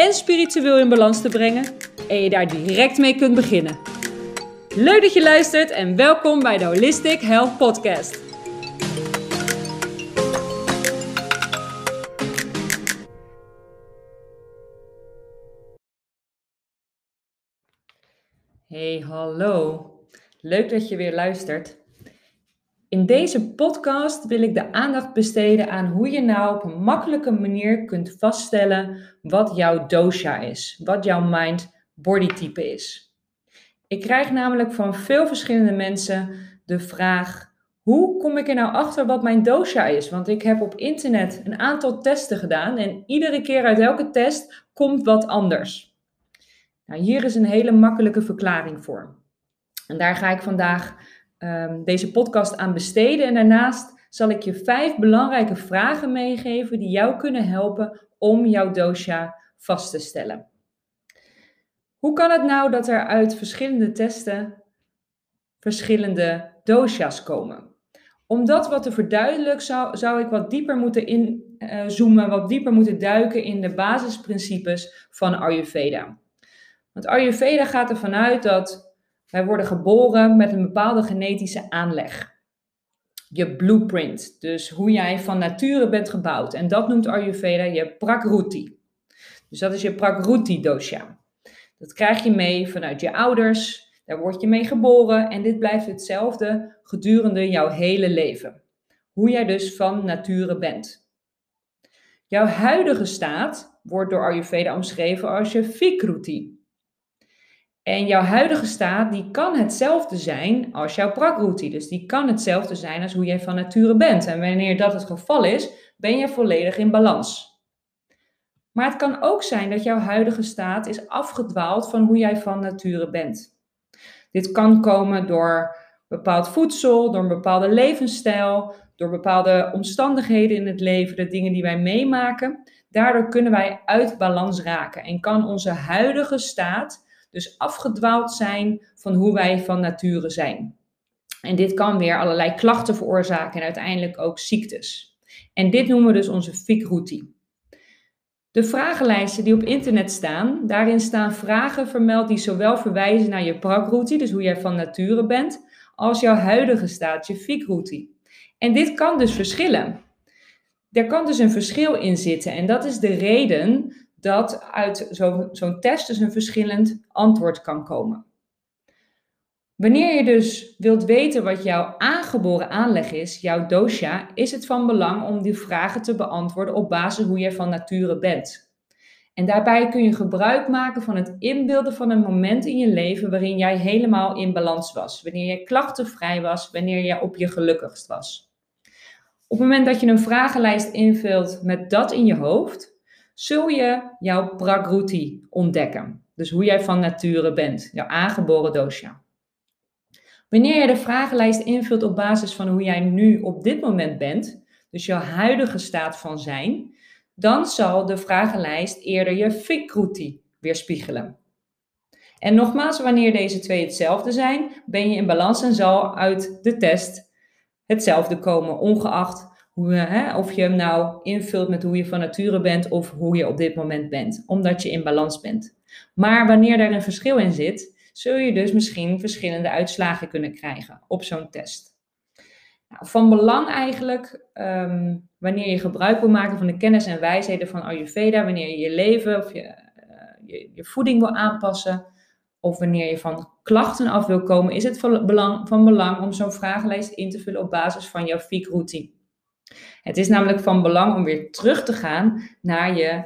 en spiritueel in balans te brengen en je daar direct mee kunt beginnen. Leuk dat je luistert en welkom bij de Holistic Health Podcast. Hey, hallo. Leuk dat je weer luistert. In deze podcast wil ik de aandacht besteden aan hoe je nou op een makkelijke manier kunt vaststellen wat jouw dosha is, wat jouw mind-body type is. Ik krijg namelijk van veel verschillende mensen de vraag: hoe kom ik er nou achter wat mijn dosha is? Want ik heb op internet een aantal testen gedaan en iedere keer uit elke test komt wat anders. Nou, hier is een hele makkelijke verklaring voor. En daar ga ik vandaag um, deze podcast aan besteden. En daarnaast zal ik je vijf belangrijke vragen meegeven die jou kunnen helpen om jouw dosha vast te stellen. Hoe kan het nou dat er uit verschillende testen verschillende dosha's komen? Om dat wat te verduidelijken zou, zou ik wat dieper moeten inzoomen, uh, wat dieper moeten duiken in de basisprincipes van Ayurveda. Want Ayurveda gaat ervan uit dat wij worden geboren met een bepaalde genetische aanleg. Je blueprint, dus hoe jij van nature bent gebouwd. En dat noemt Ayurveda je prakruti. Dus dat is je prakruti dosha. Dat krijg je mee vanuit je ouders, daar word je mee geboren en dit blijft hetzelfde gedurende jouw hele leven. Hoe jij dus van nature bent. Jouw huidige staat wordt door Ayurveda omschreven als je Vikruti. En jouw huidige staat, die kan hetzelfde zijn als jouw prakroute. Dus die kan hetzelfde zijn als hoe jij van nature bent. En wanneer dat het geval is, ben je volledig in balans. Maar het kan ook zijn dat jouw huidige staat is afgedwaald van hoe jij van nature bent. Dit kan komen door bepaald voedsel, door een bepaalde levensstijl, door bepaalde omstandigheden in het leven, de dingen die wij meemaken. Daardoor kunnen wij uit balans raken en kan onze huidige staat dus afgedwaald zijn van hoe wij van nature zijn. En dit kan weer allerlei klachten veroorzaken en uiteindelijk ook ziektes. En dit noemen we dus onze fikroute. De vragenlijsten die op internet staan, daarin staan vragen vermeld die zowel verwijzen naar je prakroute, dus hoe jij van nature bent, als jouw huidige staat, je fikroute. En dit kan dus verschillen. Er kan dus een verschil in zitten en dat is de reden dat uit zo'n test dus een verschillend antwoord kan komen. Wanneer je dus wilt weten wat jouw aangeboren aanleg is, jouw dosha, is het van belang om die vragen te beantwoorden op basis hoe je van nature bent. En daarbij kun je gebruik maken van het inbeelden van een moment in je leven waarin jij helemaal in balans was, wanneer je klachtenvrij was, wanneer je op je gelukkigst was. Op het moment dat je een vragenlijst invult met dat in je hoofd, zul je jouw prakruti ontdekken. Dus hoe jij van nature bent, jouw aangeboren dosha. Wanneer je de vragenlijst invult op basis van hoe jij nu op dit moment bent, dus jouw huidige staat van zijn, dan zal de vragenlijst eerder je fikruti weerspiegelen. En nogmaals, wanneer deze twee hetzelfde zijn, ben je in balans en zal uit de test hetzelfde komen, ongeacht hoe, hè, of je hem nou invult met hoe je van nature bent of hoe je op dit moment bent, omdat je in balans bent. Maar wanneer er een verschil in zit, zul je dus misschien verschillende uitslagen kunnen krijgen op zo'n test. Nou, van belang eigenlijk, ehm, wanneer je gebruik wil maken van de kennis en wijsheden van Ayurveda, wanneer je je leven of je, uh, je, je, voeding wil aanpassen, of wanneer je van klachten af wil komen, is het van belang, van belang om zo'n vragenlijst in te vullen op basis van jouw fiek routine. Het is namelijk van belang om weer terug te gaan naar je,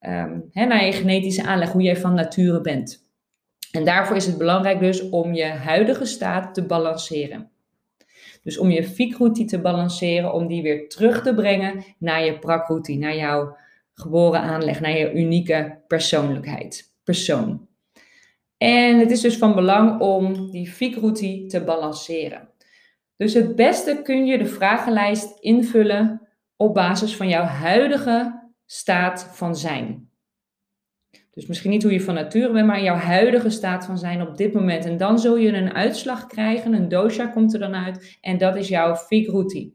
um, naar je genetische aanleg, hoe jij van nature bent. En daarvoor is het belangrijk dus om je huidige staat te balanceren. Dus om je fikroute te balanceren, om die weer terug te brengen naar je prakroute, naar jouw geboren aanleg, naar je unieke persoonlijkheid, persoon. En het is dus van belang om die fiekroute te balanceren. Dus het beste kun je de vragenlijst invullen op basis van jouw huidige staat van zijn. Dus misschien niet hoe je van nature bent, maar jouw huidige staat van zijn op dit moment. En dan zul je een uitslag krijgen, een dosha komt er dan uit. En dat is jouw fiekroute.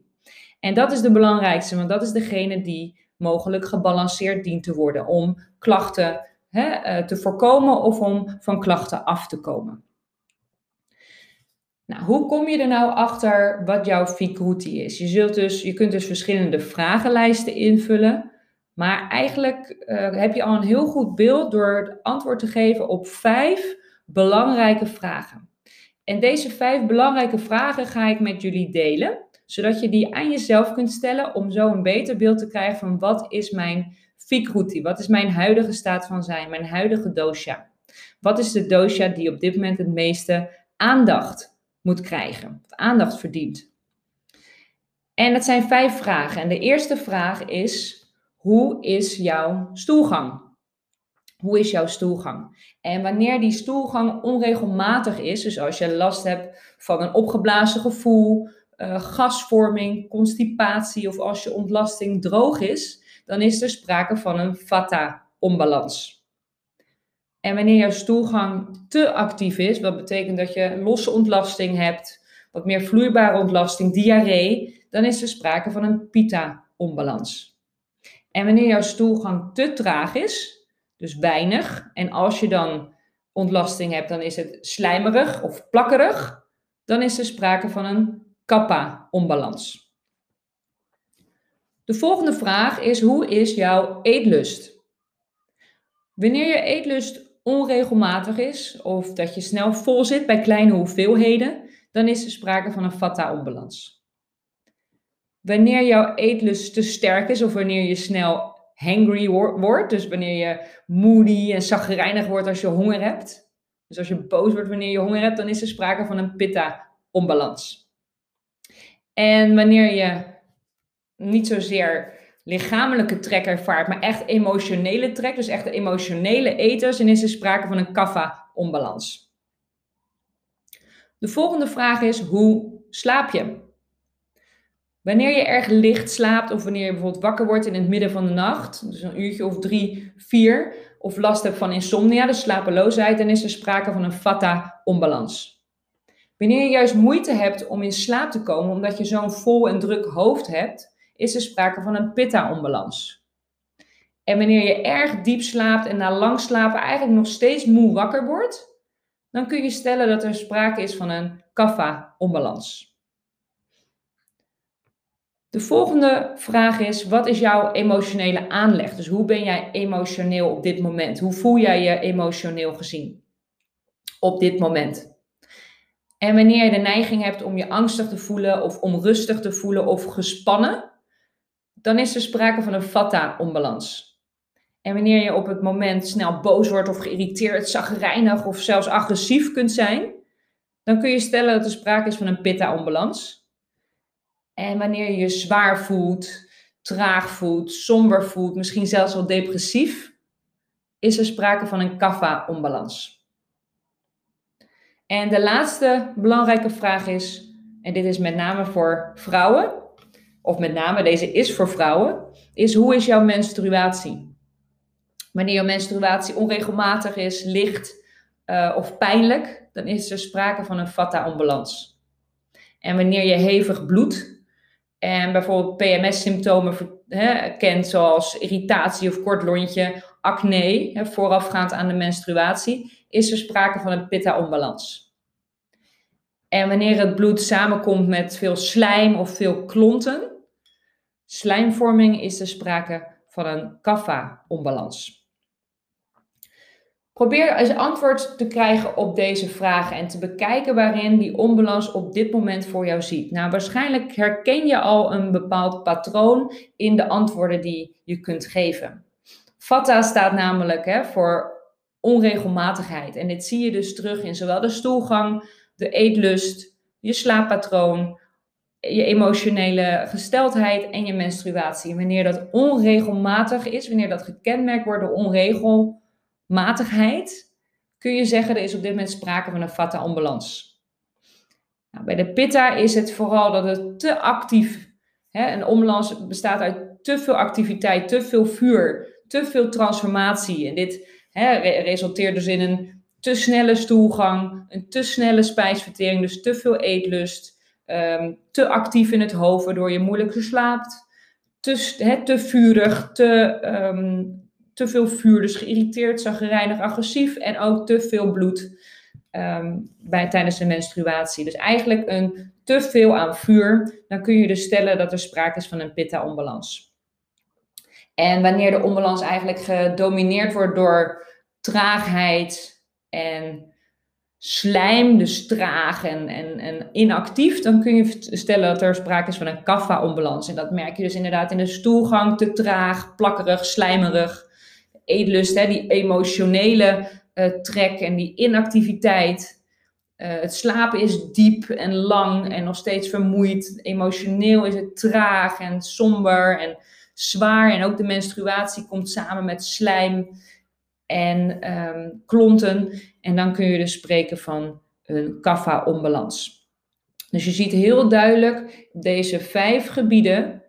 En dat is de belangrijkste, want dat is degene die mogelijk gebalanceerd dient te worden om klachten hè, eh, te voorkomen of om van klachten af te komen. Nou, hoe kom je er nou achter wat jouw fiekroute is? Je, zult dus, je kunt dus verschillende vragenlijsten invullen. Maar eigenlijk uh, heb je al een heel goed beeld door het antwoord te geven op vijf belangrijke vragen. En deze vijf belangrijke vragen ga ik met jullie delen, zodat je die aan jezelf kunt stellen om zo een beter beeld te krijgen van wat is mijn fikruti, wat is mijn huidige staat van zijn, mijn huidige dosha. Wat is de dosha die op dit moment het meeste aandacht moet krijgen, aandacht verdient? En het zijn vijf vragen. En de eerste vraag is, hoe is jouw stoelgang? Hoe is jouw stoelgang? En wanneer die stoelgang onregelmatig is, dus als je last hebt van een opgeblazen gevoel, uh, gasvorming, constipatie of als je ontlasting droog is, dan is er sprake van een vata-onbalans. En wanneer jouw stoelgang te actief is, wat betekent dat je losse ontlasting hebt, wat meer vloeibare ontlasting, diarree, dan is er sprake van een pita-onbalans. En wanneer jouw stoelgang te traag is, dus weinig, en als je dan ontlasting hebt, dan is het slijmerig of plakkerig, dan is er sprake van een kappa-onbalans. De volgende vraag is: hoe is jouw eetlust? Wanneer je eetlust onregelmatig is of dat je snel vol zit bij kleine hoeveelheden, dan is er sprake van een vata-onbalans. Wanneer jouw eetlust te sterk is of wanneer je snel hangry wordt, dus wanneer je moody en zagrijnig wordt als je honger hebt, dus als je boos wordt wanneer je honger hebt, dan is er sprake van een pitta-onbalans. En wanneer je niet zozeer lichamelijke trek ervaart, maar echt emotionele trek, dus echt emotionele eters, dan is er sprake van een kapha-onbalans. De volgende vraag is, hoe slaap je? Wanneer je erg licht slaapt of wanneer je bijvoorbeeld wakker wordt in het midden van de nacht, dus een uurtje of drie, vier, of last hebt van insomnia, dus slapeloosheid, dan is er sprake van een vata-onbalans. Wanneer je juist moeite hebt om in slaap te komen omdat je zo'n vol en druk hoofd hebt, is er sprake van een pitta-onbalans. En wanneer je erg diep slaapt en na lang slapen eigenlijk nog steeds moe wakker wordt, dan kun je stellen dat er sprake is van een kapha-onbalans. De volgende vraag is: wat is jouw emotionele aanleg? Dus hoe ben jij emotioneel op dit moment? Hoe voel jij je emotioneel gezien op dit moment? En wanneer je de neiging hebt om je angstig te voelen of onrustig te voelen of gespannen, dan is er sprake van een vata-onbalans. En wanneer je op het moment snel boos wordt of geïrriteerd, zagrijnig of zelfs agressief kunt zijn, dan kun je stellen dat er sprake is van een pitta-onbalans. En wanneer je je zwaar voelt, traag voelt, somber voelt, misschien zelfs wel depressief, is er sprake van een kapha-onbalans. En de laatste belangrijke vraag is, en dit is met name voor vrouwen, of met name deze is voor vrouwen, is hoe is jouw menstruatie? Wanneer jouw menstruatie onregelmatig is, licht uh, of pijnlijk, dan is er sprake van een vata-onbalans. En wanneer je hevig bloedt, en bijvoorbeeld PMS-symptomen kent, zoals irritatie of kort lontje, acne, voorafgaand aan de menstruatie, is er sprake van een pitta-onbalans. En wanneer het bloed samenkomt met veel slijm of veel klonten, slijmvorming, is er sprake van een kapha-onbalans. Probeer eens antwoord te krijgen op deze vragen en te bekijken waarin die onbalans op dit moment voor jou ziet. Nou, waarschijnlijk herken je al een bepaald patroon in de antwoorden die je kunt geven. Vata staat namelijk hè, voor onregelmatigheid. En dit zie je dus terug in zowel de stoelgang, de eetlust, je slaappatroon je emotionele gesteldheid en je menstruatie. Wanneer dat onregelmatig is, wanneer dat gekenmerkt wordt door onregelmatigheid, kun je zeggen er is op dit moment sprake van een vata onbalans. Nou, bij de pitta is het vooral dat het te actief, hè, een onbalans bestaat uit te veel activiteit, te veel vuur, te veel transformatie. En dit hè, resulteert dus in een te snelle stoelgang, een te snelle spijsvertering, dus te veel eetlust, Ehm, te actief in het hoofd, waardoor je moeilijker slaapt. Te, he, te vurig, te, um, te veel vuur, dus geïrriteerd, zagrijnig, agressief en ook te veel bloed um, bij, tijdens de menstruatie. Dus eigenlijk een te veel aan vuur, dan kun je dus stellen dat er sprake is van een pitta-onbalans. En wanneer de onbalans eigenlijk gedomineerd wordt door traagheid en slijm, dus traag en, en, en inactief, dan kun je stellen dat er sprake is van een kaffa-onbalans. En dat merk je dus inderdaad in de stoelgang, te traag, plakkerig, slijmerig. Eetlust, hè, die emotionele uh, trek en die inactiviteit. Uh, het slapen is diep en lang en nog steeds vermoeid. Emotioneel is het traag en somber en zwaar. En ook de menstruatie komt samen met slijm en um, klonten. En dan kun je dus spreken van een kaffa-onbalans. Dus je ziet heel duidelijk deze vijf gebieden,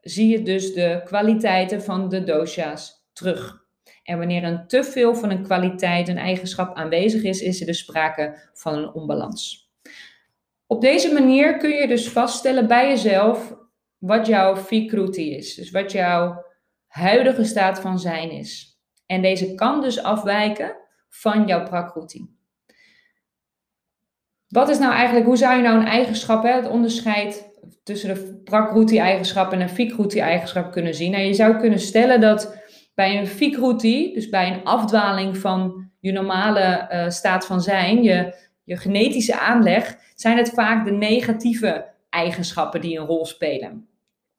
zie je dus de kwaliteiten van de dosha's terug. En wanneer een te veel van een kwaliteit, een eigenschap aanwezig is, is er dus sprake van een onbalans. Op deze manier kun je dus vaststellen bij jezelf wat jouw fikruti is. Dus wat jouw huidige staat van zijn is. En deze kan dus afwijken van jouw prakroutine. Wat is nou eigenlijk, hoe zou je nou een eigenschap, hè, het onderscheid tussen de prakroutine-eigenschap en een fikroutine-eigenschap kunnen zien? Nou, je zou kunnen stellen dat bij een fikroutine, dus bij een afdwaling van je normale uh, staat van zijn, je, je genetische aanleg, zijn het vaak de negatieve eigenschappen die een rol spelen.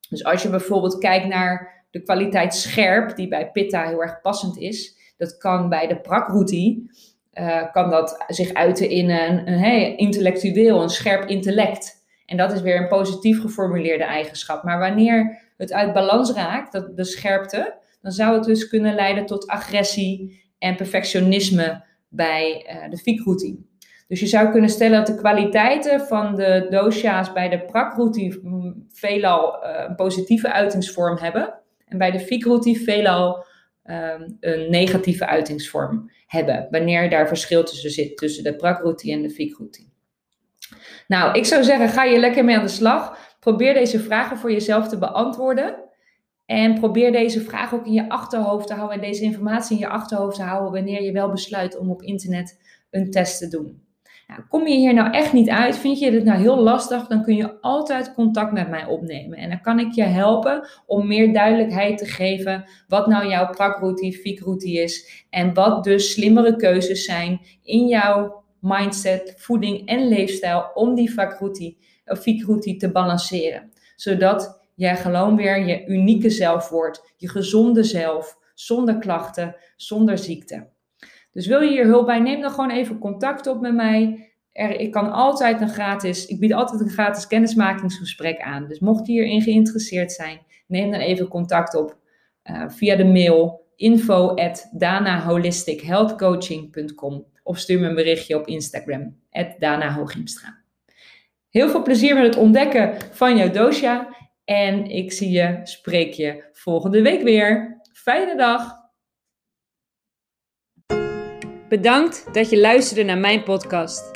Dus als je bijvoorbeeld kijkt naar de kwaliteit scherp, die bij Pitta heel erg passend is, dat kan bij de Prakruti, uh, kan dat zich uiten in een, een intellectueel, een scherp intellect. En dat is weer een positief geformuleerde eigenschap. Maar wanneer het uit balans raakt, dat, de scherpte, dan zou het dus kunnen leiden tot agressie en perfectionisme bij uh, de Fikruti. Dus je zou kunnen stellen dat de kwaliteiten van de dosha's bij de Prakruti veelal uh, een positieve uitingsvorm hebben. En bij de fikrotie veelal um, een negatieve uitingsvorm hebben. Wanneer daar verschil tussen zit, tussen de prakrotie en de fikrotie. Nou, ik zou zeggen, ga je lekker mee aan de slag. Probeer deze vragen voor jezelf te beantwoorden. En probeer deze vraag ook in je achterhoofd te houden en deze informatie in je achterhoofd te houden wanneer je wel besluit om op internet een test te doen. Nou, kom je hier nou echt niet uit, vind je dit nou heel lastig, dan kun je altijd contact met mij opnemen. En dan kan ik je helpen om meer duidelijkheid te geven wat nou jouw prakroute, fikroute is. En wat dus slimmere keuzes zijn in jouw mindset, voeding en leefstijl om die vakroute fikroute te balanceren. Zodat jij gewoon weer je unieke zelf wordt, je gezonde zelf, zonder klachten, zonder ziekte. Dus wil je hier hulp bij, neem dan gewoon even contact op met mij. Er, ik kan altijd een gratis, ik bied altijd een gratis kennismakingsgesprek aan. Dus mocht je hierin geïnteresseerd zijn, neem dan even contact op uh, via de mail info at of stuur me een berichtje op Instagram, at Dana Heel veel plezier met het ontdekken van jouw dosha en ik zie je, spreek je volgende week weer. Fijne dag! Bedankt dat je luisterde naar mijn podcast.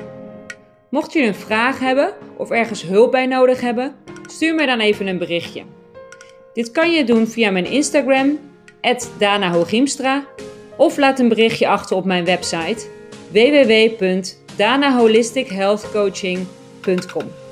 Mocht je een vraag hebben of ergens hulp bij nodig hebben, stuur mij dan even een berichtje. Dit kan je doen via mijn Instagram, Dana of laat een berichtje achter op mijn website www.danaholistichealthcoaching.com.